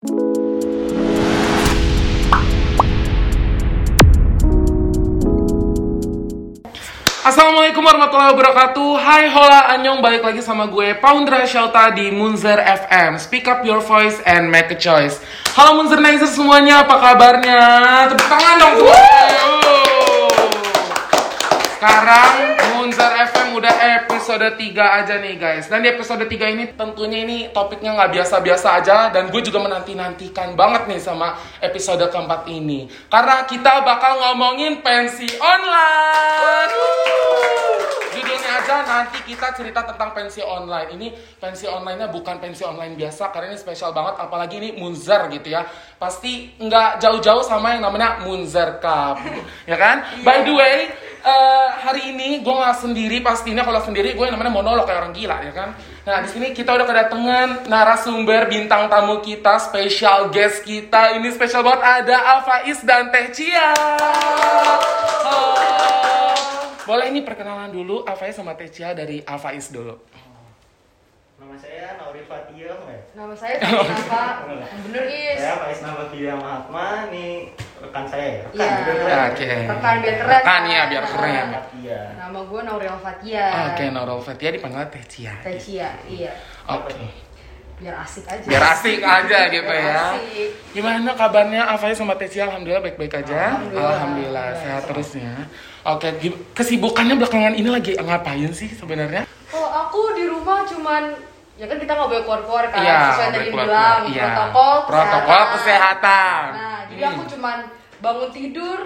Assalamualaikum warahmatullahi wabarakatuh. Hai hola anyong balik lagi sama gue Poundra Shauta di Munzer FM Speak up your voice and make a choice. Halo Munzernizer semuanya. Apa kabarnya? Tepuk tangan dong semuanya. Sekarang Munzer FM udah episode 3 aja nih guys. Dan di episode 3 ini tentunya ini topiknya nggak biasa-biasa aja Dan gue juga menanti-nantikan banget nih sama episode keempat ini. Karena kita bakal ngomongin pensi online. Judulnya aja nanti kita cerita tentang pensi online. Ini pensi online-nya bukan pensi online biasa Karena ini spesial banget apalagi ini Munzer gitu ya. Pasti nggak jauh-jauh sama yang namanya Munzer Cup. Ya kan? By the way eh, hari ini gue nggak sendiri pastinya kalau sendiri gue namanya monolog kayak orang gila ya kan. Nah di sini kita udah kedatangan narasumber bintang tamu kita, special guest kita. Ini spesial banget ada Alfaiz dan Teh Cia. Boleh ini perkenalan dulu Alfaiz sama Teh Cia dari Alfaiz dulu. Nama saya Nauri Fatia, ya. Nama saya? Yang bener Is. Saya Faiz Nabatia Mahatma, nih rekan saya ya. Rekan, Iya. bener kan? Oke. Rekan biar keren. Rekan ya biar keren. Fatia. Nama gue Nauril Fatia. Oke, Nurul Fatia dipanggil Teh Cia. Teh Cia, iya. Oke. Biar asik aja. Biar asik aja gitu Biar ya. asik. Gimana kabarnya Afai sama Tecia? Alhamdulillah baik-baik aja. Alhamdulillah. Alhamdulillah sehat terusnya. Oke, kesibukannya belakangan ini lagi ngapain sih sebenarnya? Kalau aku di rumah cuman ya kan kita nggak boleh keluar-keluar kan Iya, sesuai boleh tadi keluar-keluar. bilang Iya. protokol Protokol kesehatan. Nah, jadi Hmm. aku cuman bangun tidur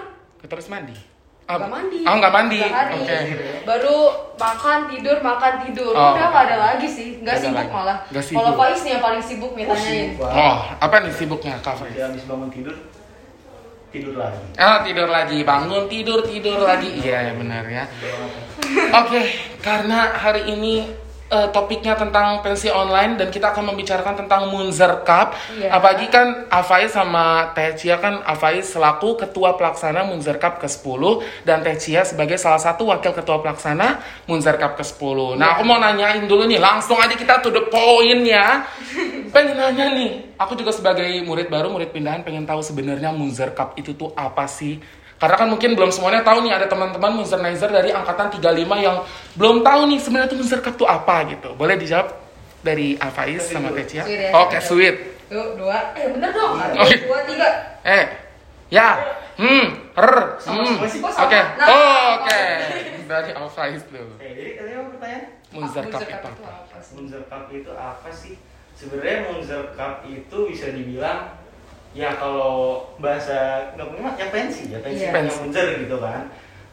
Terus mandi? nggak mandi. Oh, nggak mandi. Oke. Baru makan tidur makan tidur. Oh. Udah nggak ada lagi sih. Ada sibuk lagi. malah. Nggak sibuk. Kalau Faiz nih yang paling sibuk nih tanyain. Wah, Oh, apa nih sibuknya Kak Faiz? Dia habis bangun tidur, tidur lagi. Ah, tidur lagi, bangun tidur, tidur lagi. Iya, benar ya. Oke, karena hari ini eh, topiknya tentang pensi online dan kita akan membicarakan tentang Munzer Cup. Iya. Apalagi kan Afai sama Teh Cia kan Afai selaku ketua pelaksana Munzer Cup ke-10 dan Teh Cia sebagai salah satu wakil ketua pelaksana Munzer Cup ke-10. Nah, aku mau nanyain dulu nih, langsung aja kita to the point ya. Pengen nanya nih, aku juga sebagai murid baru, murid pindahan pengen tahu sebenarnya Munzer Cup itu tuh apa sih? Karena kan mungkin belum semuanya tahu nih ada teman-teman Munzernizer dari angkatan 35 yang belum tahu nih sebenarnya tuh Munzer Cup tuh apa gitu. Boleh dijawab dari Afaiz sama Teh Cia? Sweet ya. Oke, sweet. Yuk, dua. Eh, bener dong. Satu, Oke. dua, tiga. Eh, ya, hmm, r, Sama hmm. Oke. Nah, Oh, oke. Dari Alfaiz tuh. Oke, jadi tadi apa pertanyaan? Munzer Cup Munzer itu Cup apa? apa sih? Munzer Cup itu apa sih? Sebenarnya Munzer Cup itu bisa dibilang ya kalau bahasa nggak punya ya pensi ya pensi Iya. punya. Munzer gitu kan.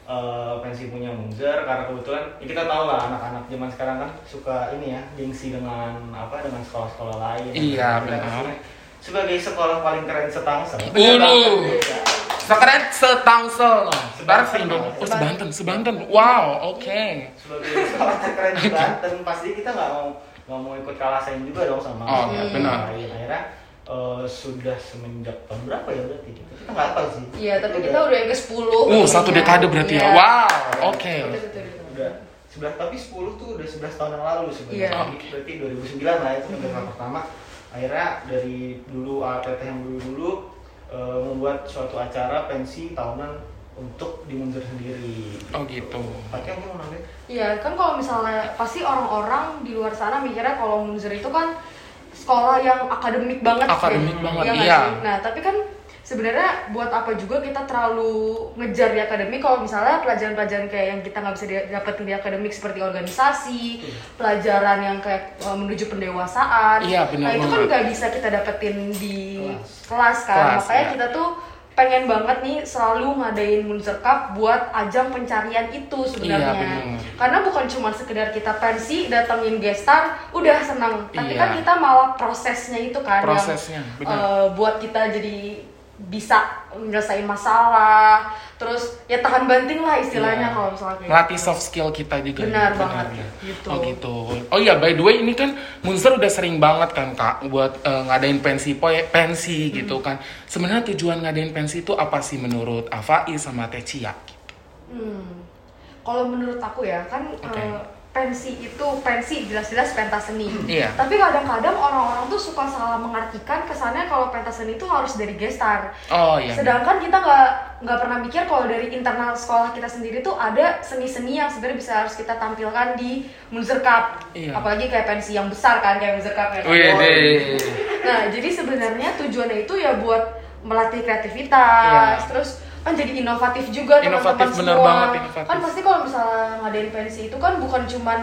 Eh, pensi punya Munzer karena kebetulan ya kita tahu lah anak-anak zaman sekarang kan suka ini ya gengsi dengan apa dengan sekolah-sekolah lain. Iya, benar. ke sini Sebagai sekolah paling keren setangsel. Ulu. Iya. Sekeren setangsel. Sebar Sebanten. Indo. Oh, Sebanten, Sebanten. Wow, oke. sebagai sekolah terkeren di Banten pasti kita nggak mau nggak mau ikut kalah saing juga dong sama Oh, yang benar. lain. akhirnya eh, sudah semenjak tahun berapa ya berarti kita nggak tahu sih Iya, tapi kita udah yang ke-10. Uh, satu dekade berarti ya. Iya. Wow, oke. Udah sebelas tapi 10 tuh udah 11 tahun yang lalu sebenarnya Iya. Berarti 2009 lah itu negara pertama akhirnya dari dulu APT yang dulu dulu eh, membuat suatu acara pensi tahunan untuk di Munzer sendiri Oh, gitu. Pakai mau namanya Iya, kan kalau misalnya pasti orang-orang di luar sana mikirnya kalau Munzer itu kan sekolah yang akademik banget Akademik sih. banget, Iya nggak iya. sih? Nah, tapi kan sebenarnya buat apa juga kita terlalu ngejar di akademik kalau misalnya pelajaran-pelajaran kayak yang kita nggak bisa dapetin di akademik seperti organisasi, pelajaran yang kayak uh, menuju pendewasaan. Iya, benar Nah, itu kan nggak bisa kita dapetin di Kelas. kelas, kan. Kelas, Makanya iya. kita tuh pengen banget nih selalu ngadain Munzer Cup buat ajang pencarian itu sebenarnya. Iya. Karena bukan cuma sekedar kita pensi datengin guest star udah senang, tapi Iya. kan kita malah prosesnya itu kan Prosesnya, yang benar. eh, buat kita jadi bisa menyelesaikan masalah, terus ya tahan banting lah istilahnya Iya. kalau misalnya kayak Melatih gitu. soft skill kita juga. Benar banget, ya. gitu. Oh gitu. Oh iya, by the way ini kan Munzer udah sering banget kan kak buat eh, ngadain pensi poe pensi Hmm. gitu kan. Sebenarnya tujuan ngadain pensi itu apa sih menurut Afai sama Teh Cia? Hmm. Kalau menurut aku ya kan Oke. eh, pensi itu pensi jelas-jelas pentas seni. Iya. Tapi kadang-kadang orang-orang tuh suka salah mengartikan kesannya kalau pentas seni itu harus dari gestar. Oh iya. Sedangkan kita nggak nggak pernah mikir kalau dari internal sekolah kita sendiri tuh ada seni-seni yang sebenarnya bisa harus kita tampilkan di Munzer Cup. Iya. Apalagi kayak pensi yang besar kan kayak Munzer Cup ya. Wih deh. Nah, jadi sebenarnya tujuannya itu ya buat melatih kreativitas, Iya. terus kan jadi inovatif juga teman-teman Inovatif, bener semua. banget, inovatif. Kan pasti kalau misalnya ngadain pensi itu kan bukan cuman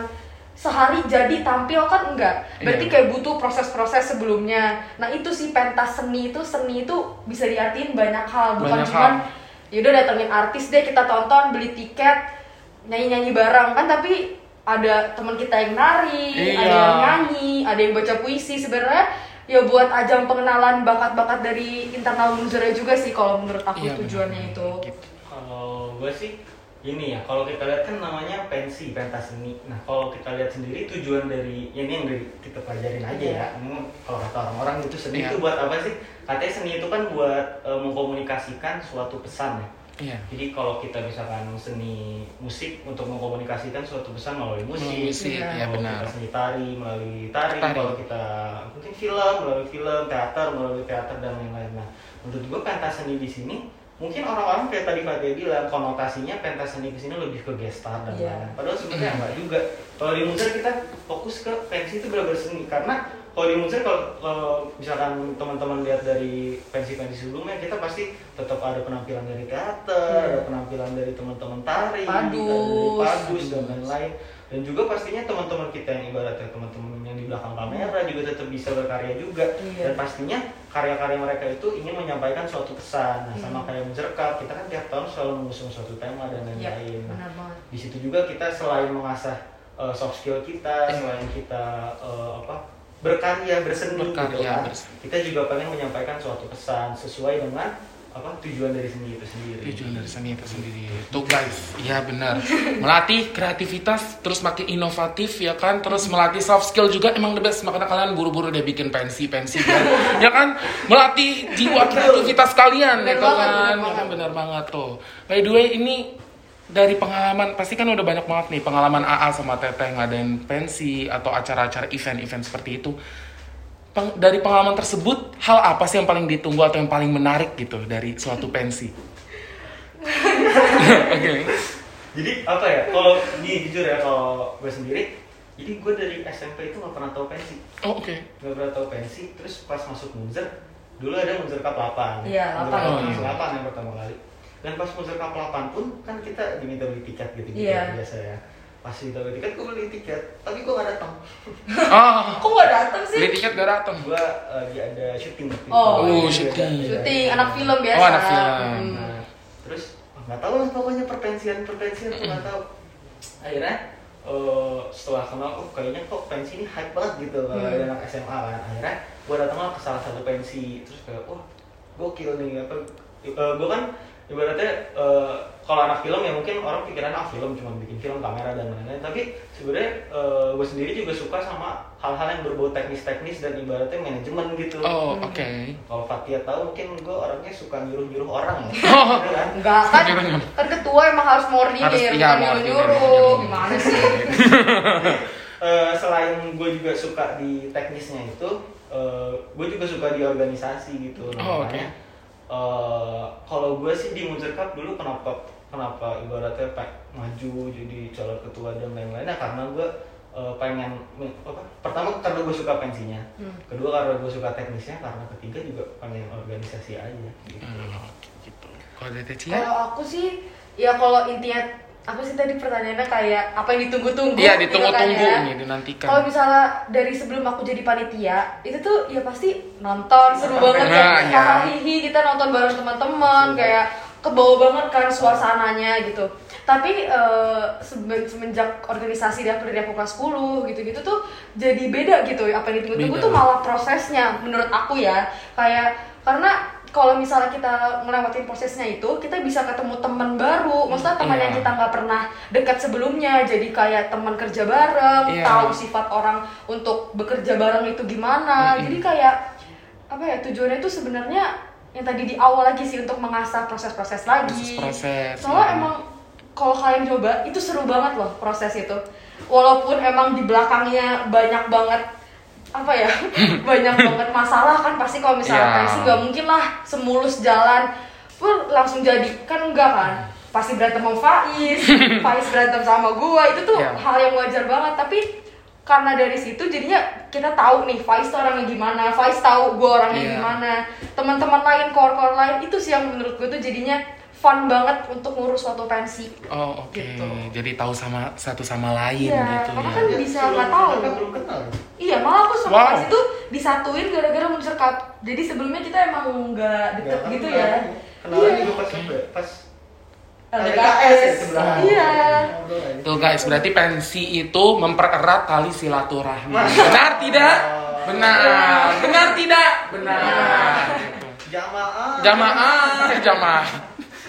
sehari jadi tampil kan enggak. Berarti Iya. kayak butuh proses-proses sebelumnya. Nah, itu sih pentas seni itu seni itu bisa diartiin banyak hal, bukan Banyak cuman yaudah datengin artis deh kita tonton, beli tiket, nyanyi-nyanyi bareng kan tapi ada teman kita yang nari, Iya. ada yang nyanyi, ada yang baca puisi sebenarnya ya buat ajang pengenalan bakat-bakat dari internal Munzernya juga sih kalau menurut aku Iya, tujuannya bener. itu. Gitu. Kalau gue sih ini ya, kalau kita lihat kan namanya pensi, pentas seni. Nah, kalau kita lihat sendiri tujuan dari ya ini yang dari kita pelajarin aja ya. Ini kalau kata orang-orang itu seni Iya. itu buat apa sih? Katanya seni itu kan buat eh, mengkomunikasikan suatu pesan ya. Iya. Jadi kalau kita misalkan seni musik untuk mengkomunikasikan suatu pesan melalui musik, Melalui musik, Iya. ya kalau benar. kita seni tari melalui tari, Tari. kalau kita mungkin film melalui film, teater melalui teater dan lain-lain. Nah, menurut gua pentas seni di sini mungkin orang-orang kayak tadi Fatih bilang konotasinya pentas seni di sini lebih ke gestar dan Iya. lain-lain. Padahal sebenarnya enggak juga. Kalau di Munzer kita fokus ke pensi itu benar-benar seni karena kalau di Munzer kalau, kalau misalkan teman-teman lihat dari pensi-pensi sebelumnya kita pasti tetap ada penampilan dari teater, Iya. ada penampilan dari teman-teman tari, Padus. dari padus dan lain-lain. Dan juga pastinya teman-teman kita yang ibaratnya teman-teman yang di belakang kamera juga tetap bisa berkarya juga. Iya. Dan pastinya karya-karya mereka itu ingin menyampaikan suatu pesan. Nah, sama Hmm. kayak Munzer Cup, kita kan tiap tahun selalu mengusung suatu tema dan Iya, lain-lain. Nah, di situ juga kita selain mengasah uh, soft skill kita, Iya. selain kita uh, apa berkarya, berseni, gitu Berkarya, kan, berseni. kita juga pengen menyampaikan suatu pesan sesuai dengan apa tujuan dari seni itu sendiri. Tujuan dari seni itu sendiri. Tuh guys, iya benar. Melatih kreativitas, terus makin inovatif ya kan, terus melatih soft skill juga emang the best. Makanya kalian buru-buru deh bikin pensi, pensi kan. ya kan, melatih jiwa kreativitas kalian Bener gitu banget, kan. bener Ya kan benar banget tuh. By the way, ini dari pengalaman pasti kan udah banyak banget nih pengalaman AA sama Teteh ngadain pensi atau acara-acara event-event seperti itu. Peng- dari pengalaman tersebut, hal apa sih yang paling ditunggu atau yang paling menarik gitu dari suatu pensi? Oke. Jadi apa ya? Kalau ini jujur ya kalau gue sendiri, jadi gue dari SMP itu nggak pernah tahu pensi, Oh, oke. nggak pernah tahu pensi. Terus pas masuk Munzer, dulu ada Munzer Cup 8 Iya, Munzer 8. Cup Oh, iya. 8 yang pertama kali. Dan pas Cup 8 pun kan kita diminta beli tiket gitu gitu Iya. biasa ya. Pas diminta beli tiket, gue beli tiket, tapi gue gak datang. Ah, Kok gak datang sih? beli tiket gak datang. Gue lagi ada syuting waktu itu. Oh, Oh, Jadi syuting. beda- Syuting anak film biasa. Oh, anak film. Hmm. Nah, terus oh, nggak tahu lah pokoknya perpensian perpensian tuh nggak tahu. Akhirnya eh, setelah kenal, oh kayaknya kok pensi ini hype banget gitu kalau Hmm. anak SMA kan. Akhirnya gue datang ke salah satu pensi terus kayak wah gokil nih apa. gue kan ibaratnya eh, kalau anak film ya mungkin orang pikiran ah film cuma bikin film kamera dan lain-lain tapi sebenarnya gue sendiri juga suka sama hal-hal yang berbau teknis-teknis dan ibaratnya manajemen gitu Oh, Hmm. oke. kalau Fatia tahu mungkin gue orangnya suka nyuruh-nyuruh orang ya. Oh. Kan? Enggak kan, kan ketua emang harus mengordinir, Harus, iya, nyuruh-nyuruh. Gimana sih? Eh, selain gue juga suka di teknisnya itu, gue juga suka di organisasi gitu. Oh, makanya, eh, kalau gue sih di Munzer Cup dulu kenapa kenapa ibaratnya pak maju jadi calon ketua dan lain-lainnya karena gue eh, pengen apa pertama karena gue suka pensinya Hmm. kedua karena gue suka teknisnya karena ketiga juga pengen organisasi aja gitu. Hmm, gitu. Kalau aku sih, ya kalau intinya apa sih tadi pertanyaannya kayak apa yang ditunggu-tunggu? Iya, gitu ditunggu-tunggu kan ya. nih, dinantikan. Kalau misalnya dari sebelum aku jadi panitia, itu tuh ya pasti nonton seru banget Nah, kan. ya. Hahihi, kita nonton bareng teman-teman kayak kebawa banget kan suasananya gitu. Tapi sebe- semenjak organisasi dan dari aku kelas 10 gitu-gitu tuh jadi beda gitu. Apa yang ditunggu-tunggu tuh malah prosesnya menurut aku ya. Kayak karena kalau misalnya kita ngelewatin prosesnya itu, kita bisa ketemu teman baru. Maksudnya teman Iya. yang kita nggak pernah dekat sebelumnya, jadi kayak teman kerja bareng, Iya. tahu sifat orang untuk bekerja bareng itu gimana. Mm-mm. Jadi kayak apa ya tujuannya itu sebenarnya yang tadi di awal lagi sih untuk mengasah proses-proses lagi. Proses-proses, Soalnya iya. emang kalau kalian coba itu seru banget loh proses itu. walaupun emang di belakangnya banyak banget apa ya banyak banget masalah kan pasti kalau misalnya Iya. pensi gak mungkin lah semulus jalan pun langsung jadi kan enggak kan pasti berantem sama Faiz Faiz berantem sama gua itu tuh Iya. hal yang wajar banget tapi karena dari situ jadinya kita tahu nih Faiz tuh orangnya gimana Faiz tahu gua orangnya Iya. gimana teman-teman lain kor-kor lain itu sih yang menurut gue tuh jadinya fun banget untuk ngurus suatu pensi Oh oke, Gitu. jadi tahu sama satu sama lain Iya, gitu karena ya. kan bisa nggak tahu. Mereka belum kenal. Iya, malah aku sama Wow. Itu disatuin gara-gara Monster Cup. Jadi sebelumnya kita emang nggak deket Nggak gitu kenal. ya. Kenalan Iya. juga pas? Pas LDKS. ya. Iya. Tuh guys, berarti pensi itu mempererat tali silaturahmi. Benar tidak? Oh. Benar. Benar tidak? Benar. Jamaah. Jamaah, jamaah.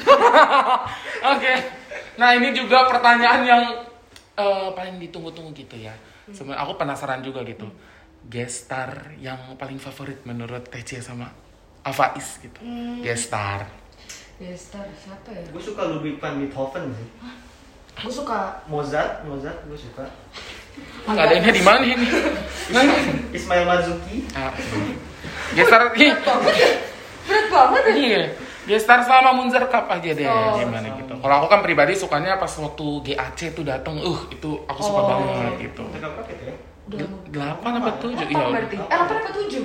Oke. Nah, ini juga pertanyaan yang eh, paling ditunggu-tunggu gitu ya. Sebenarnya aku penasaran juga gitu. Guest star yang paling favorit menurut TC sama Avais gitu. Guest star. Ya, star siapa ya? Gue suka Ludwig van Beethoven sih. Gue suka Mozart, Mozart gue suka. Nggak ada ini di mana ini? Ismail Marzuki. ah, guest star ini. berat banget ya. Iya. Guest star selama Munzer Cup aja deh Oh. gimana gitu. Kalau aku kan pribadi sukanya pas waktu GAC tuh datang, uh itu aku suka Oh. banget gitu. Gitu ya? Delapan apa tujuh? Delapan Iya. berarti. Eh, delapan apa tujuh?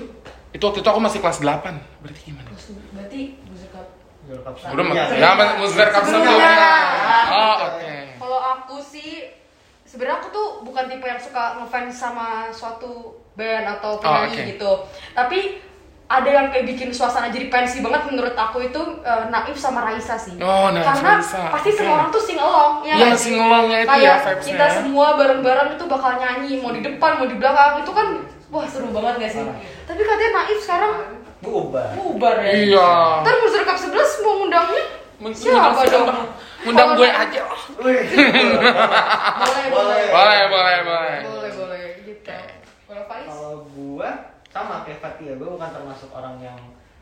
Itu waktu itu aku masih kelas 8 Berarti gimana? Berarti Monster Cup. Sebelumnya. ya, Munzer Cup Sebelumnya. sebelumnya. Oh, oke. Kalau aku sih sebenarnya aku tuh bukan tipe yang suka ngefans sama suatu band atau penyanyi oke. gitu. Tapi ada yang kayak bikin suasana jadi pensi banget menurut aku itu eh, Naif sama Raisa sih. Oh, Naif, Karena Raisa. pasti Oke. semua orang tuh sing along ya. Iya, nggak sih? sing-alongnya itu Kayak ya kita ya. semua bareng-bareng itu bakal nyanyi mau di depan mau di belakang itu kan wah seru banget gak sih? Tapi katanya Naif sekarang Bubar. bubar ya. Iya. Ntar Monster Cup 11 mau ngundangnya siapa undang dong? Undang gue aja. Boleh, boleh. Boleh, boleh, boleh. Boleh, boleh gitu. Kalau Faiz? Kalau gua sama kayak Fatia, gua bukan termasuk orang yang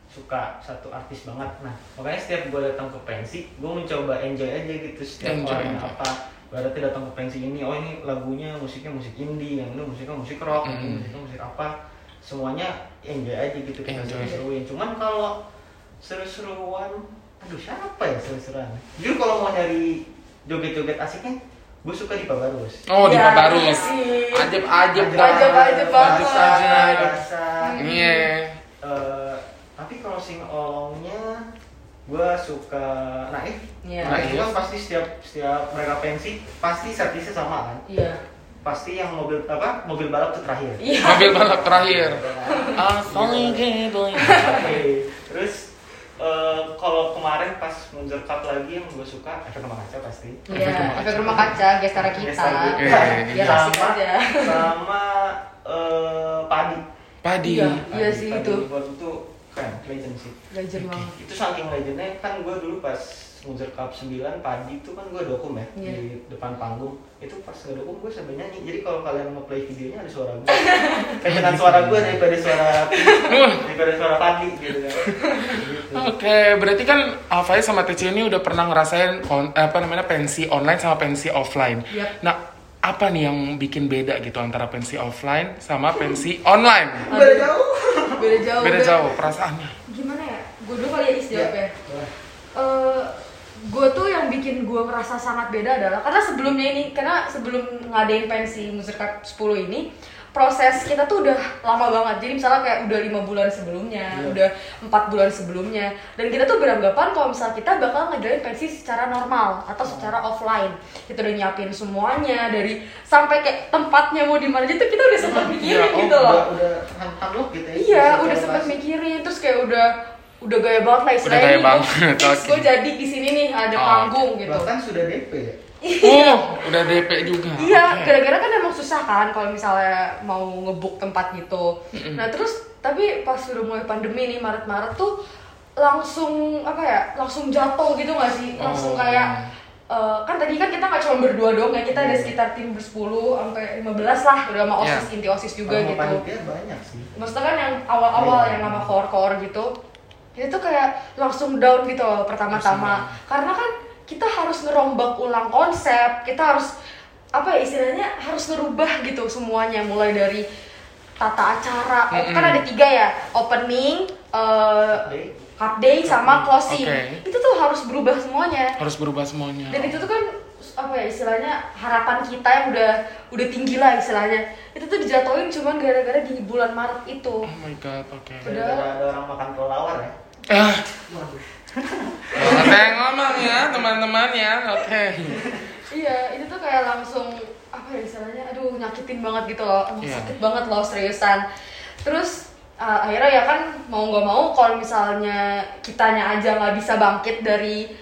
suka satu artis banget. Nah, makanya setiap gua datang ke pensi, gua mencoba enjoy aja gitu setiap Enjoy, orang enjoy. apa. Berarti datang ke pensi ini, oh ini lagunya musiknya musik indie, yang ini musiknya musik rock, yang ini Mm. musiknya musik apa. Semuanya enjoy aja gitu kita Enjoy. seru-seruin. Cuman kalau seru-seruan, aduh siapa ya seru-seruan? Jujur kalau mau nyari joget-joget asiknya, gue suka di Pabarus. Oh, di Ya, Pabarus. iya sih. Ajib-ajib Ajib, ajib banget. Rasa. Iya. Eh, tapi kalau sing olongnya gue suka naif Iya. naif kan pasti setiap setiap mereka pensi pasti servisnya sama kan Iya. pasti yang mobil apa mobil balap terakhir Iya. Mobil balap terakhir. Asal gitu. Cup lagi yang gue suka efek rumah kaca pasti Iya, rumah efek rumah kaca, gestara kita. Gestara kita. Iya, iya. asik aja. sama eh, padi Padi. Iya. Iya Padi- sih, Padi itu. World itu keren legend sih Legend banget. itu saking legendnya kan gue dulu pas Munzer Cup 9 padi itu kan gue dokum ya Iya. di depan panggung itu pas ngedokum gue sambil nyanyi jadi kalau kalian mau play videonya ada suara gue dengan suara gue daripada suara daripada suara padi gitu kan gitu. Oke, berarti kan Alfai sama TC ini udah pernah ngerasain on- apa namanya pensi online sama pensi offline. Yap. Nah, apa nih yang bikin beda gitu antara pensi offline sama pensi online? beda jauh Beda jauh. Beda jauh perasaannya. Gimana ya? Gue dulu kali ya Is jawab ya. Boleh. gue tuh yang bikin gue merasa sangat beda adalah karena sebelumnya ini karena sebelum ngadain pensi Music Cup 10 ini proses kita tuh udah lama banget. Jadi misalnya kayak udah lima bulan sebelumnya Iya. udah empat bulan sebelumnya. Dan kita tuh beranggapan kalau misalnya kita bakal ngadain pensi secara normal atau secara offline. Kita udah nyiapin semuanya dari sampai kayak tempatnya mau di mana tuh kita udah sempat mikirin Iya, oh, gitu loh. udah udah gitu ya Iya, udah sempat mikirin terus kayak udah udah gaya banget lah istilahnya gaya banget, gue jadi di sini nih ada Oh, panggung gitu. bahkan sudah DP ya Oh, udah DP juga. Iya, gara-gara kan emang susah kan kalau misalnya mau ngebuk tempat gitu. Nah terus tapi pas udah mulai pandemi nih Maret-Maret tuh langsung apa ya, langsung jatuh gitu nggak sih? Langsung Oh. kayak eh, kan tadi kan kita nggak cuma berdua doang ya, kita ada sekitar tim bersepuluh sampai 15 lah udah sama osis Iya. inti osis juga Sama gitu. banyak sih maksudnya kan yang awal-awal Iya. yang nama core-core gitu itu tuh kayak langsung down gitu loh pertama-tama karena kan kita harus ngerombak ulang konsep kita harus apa ya istilahnya harus ngerubah gitu semuanya mulai dari tata acara oh, Mm-mm. kan ada tiga ya opening eh, Day. cup day sama closing Oke. itu tuh harus berubah semuanya Harus berubah semuanya. dan itu tuh kan apa ya istilahnya harapan kita yang udah udah tinggi lah istilahnya itu tuh dijatuhin cuman gara-gara di bulan Maret itu Oh my god, oke. Udah. Gara-gara ada orang makan kelelawar ya. Ah, ada yang ngomong ya teman-teman ya, oke. iya itu tuh kayak langsung apa ya istilahnya aduh nyakitin banget gitu loh emang Iya. sakit banget loh seriusan terus uh, akhirnya ya kan mau nggak mau kalau misalnya kitanya aja nggak bisa bangkit dari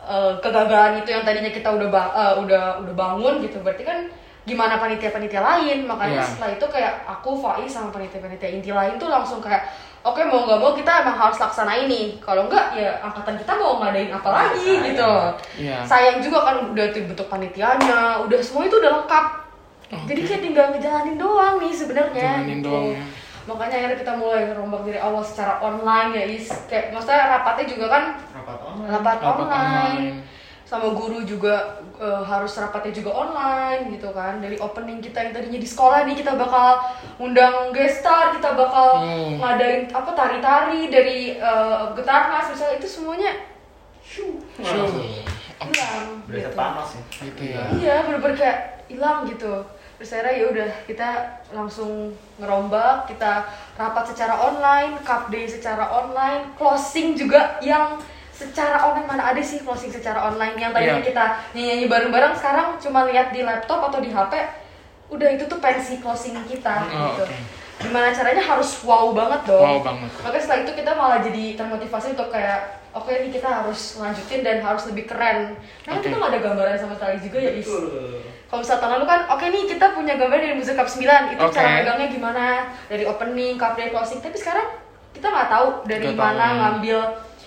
uh, kegagalan itu yang tadinya kita udah ba- uh, udah udah bangun gitu berarti kan gimana panitia-panitia lain makanya Iya. setelah itu kayak aku Faiz sama panitia-panitia inti lain tuh langsung kayak oke mau nggak mau kita emang harus laksana ini kalau enggak ya angkatan kita mau ngadain apa lagi Sayang. gitu Iya. sayang juga kan udah bentuk panitianya udah semua itu udah lengkap Oke. jadi kayak tinggal ngejalanin doang nih sebenarnya gitu. doang ya. makanya akhirnya kita mulai rombak dari awal secara online ya is kayak maksudnya rapatnya juga kan Rapat online. rapat, Rapat online. online. Sama guru juga eh, harus rapatnya juga online gitu kan dari opening kita yang tadinya di sekolah nih kita bakal undang gestar kita bakal Hmm. ngadain apa tari-tari dari eh, getarnas misalnya itu semuanya shoo, Sure. hilang gitu. panas ya. Gitu ya. Iya, bener-bener kayak hilang gitu. Terus akhirnya ya udah kita langsung ngerombak, kita rapat secara online, cup day secara online, closing juga yang secara online mana ada sih closing secara online yang tadinya Iya. kita nyanyi bareng-bareng sekarang cuma lihat di laptop atau di HP udah itu tuh pensi closing kita Oh, gitu. oke. Gimana caranya harus wow banget dong. Wow banget. Makanya setelah itu kita malah jadi termotivasi untuk kayak oke ini kita harus lanjutin dan harus lebih keren. Nah Oke. kita nggak ada gambaran sama sekali juga ya Is. Betul. Kalau misal tahun lalu kan oke nih kita punya gambar dari Muzik Cup 9 itu Oke. cara megangnya gimana dari opening, cup day, closing. Tapi sekarang kita nggak tahu dari Nggak mana tahu. ngambil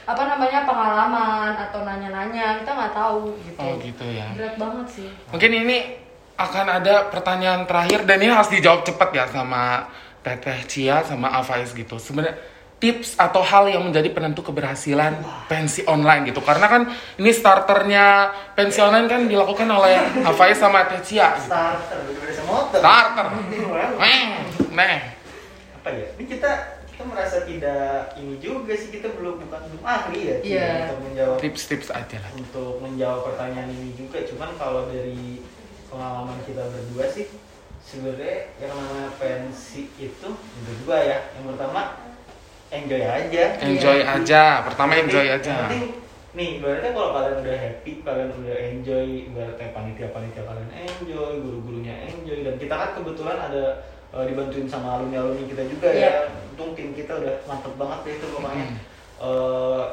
apa namanya pengalaman atau nanya-nanya kita nggak tahu gitu. Oh gitu ya. Berat banget sih. Mungkin ini akan ada pertanyaan terakhir dan ini harus dijawab cepat ya sama Teteh Cia sama Afais gitu. Sebenarnya tips atau hal yang menjadi penentu keberhasilan pensi online gitu. Karena kan ini starternya pensi online kan dilakukan oleh Afais sama Teteh Cia. Gitu. Starter. Starter. Neng. Apa ya? Ini kita kita merasa tidak ini juga sih kita belum bukan belum ahli ya Ci, Iya. untuk menjawab Tips-tips aja lah. untuk menjawab pertanyaan ini juga cuman kalau dari pengalaman kita berdua sih sebenarnya yang namanya pensi itu yang berdua ya yang pertama enjoy aja Enjoy aja. Pertama enjoy Yang aja. penting nih ibaratnya kalau kalian udah happy kalian udah enjoy ibaratnya panitia panitia kalian enjoy guru gurunya enjoy dan kita kan kebetulan ada eh, dibantuin sama alumni alumni kita juga Iya. ya untung tim kita udah mantep banget deh itu pokoknya Hmm. Eh,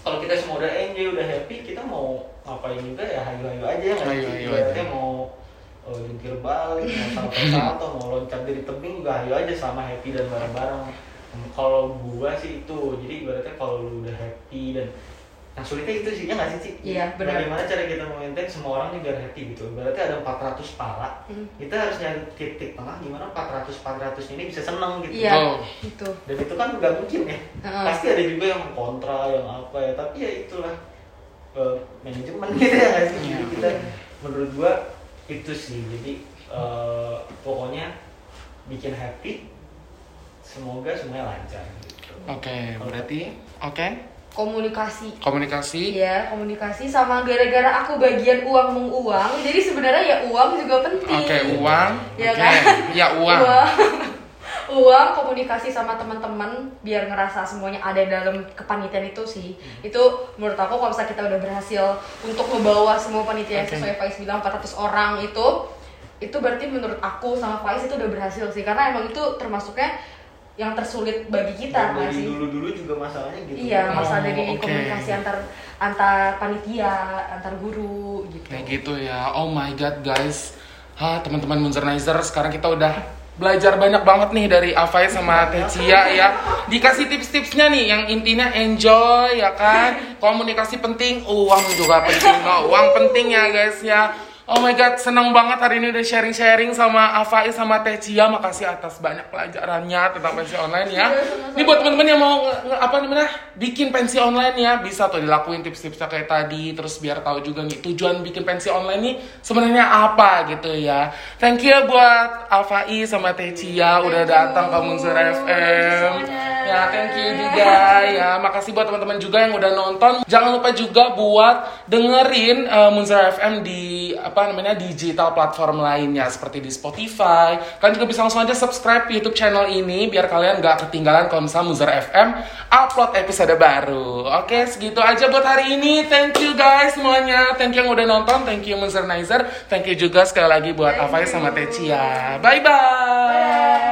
kalau kita semua udah enjoy udah happy kita mau ngapain juga ya hayu hayu aja nggak? Hayu-hayu ibaratnya aja. mau eh, jungkir balik mau salto salto mau loncat dari tebing juga hayu aja sama happy dan bareng bareng kalau gua sih itu jadi ibaratnya kalau lu udah happy dan yang sulitnya itu sih ya nggak sih Ci? Iya, benar. bagaimana cara kita maintain semua orang juga happy gitu berarti ada 400 pala Hmm. kita harus nyari titik tengah gimana 400 400 ini bisa seneng gitu Iya, itu. dan itu kan nggak mungkin ya Heeh. pasti ada juga yang kontra yang apa ya tapi ya itulah eh, manajemen gitu ya nggak sih jadi Iya. kita menurut gua itu sih jadi eh, pokoknya bikin happy semoga semuanya lancar gitu. Oke, berarti oke. Komunikasi. Komunikasi. Iya, komunikasi sama gara-gara aku bagian uang menguang. Jadi sebenarnya ya uang juga penting. Oke, uang. Iya Oke. kan? Ya, uang. uang, komunikasi sama teman-teman biar ngerasa semuanya ada dalam kepanitiaan itu sih. Hmm. Itu menurut aku kalau misalnya kita udah berhasil untuk membawa semua panitia Oke. sesuai Faiz bilang 400 orang itu itu berarti menurut aku sama Faiz itu udah berhasil sih karena emang itu termasuknya yang tersulit bagi kita Dan nggak dari sih? dulu-dulu juga masalahnya gitu Iya, Oh, masalah dari oke. komunikasi antar antar panitia, antar guru gitu. Kayak gitu ya. Oh my god, guys. Ha, teman-teman Munzernizer, sekarang kita udah belajar banyak banget nih dari Afai sama Tecia ya. Dikasih tips-tipsnya nih yang intinya enjoy ya kan. Komunikasi penting, uang juga penting. No, uang penting ya guys ya. Oh my god, senang banget hari ini udah sharing-sharing sama Afai sama Tecia. Makasih atas banyak pelajarannya tentang pensi online ya. Ini buat teman-teman yang mau apa namanya bikin pensi online ya, bisa tuh dilakuin tips-tipsnya kayak tadi. Terus biar tahu juga nih tujuan bikin pensi online nih sebenarnya apa gitu ya. Thank you buat Afai sama Tecia udah datang ke Munzur FM. Ya, thank you juga ya. Makasih buat teman-teman juga yang udah nonton. Jangan lupa juga buat dengerin uh, Munzur FM di apa namanya digital platform lainnya seperti di Spotify. Kalian juga bisa langsung aja subscribe YouTube channel ini biar kalian nggak ketinggalan kalau misalnya Munzur FM upload episode baru. Oke, segitu aja buat hari ini. Thank you guys semuanya. Thank you yang udah nonton. Thank you Munzur Nizer. Thank you juga sekali lagi buat Afai sama Tecia. Bye bye.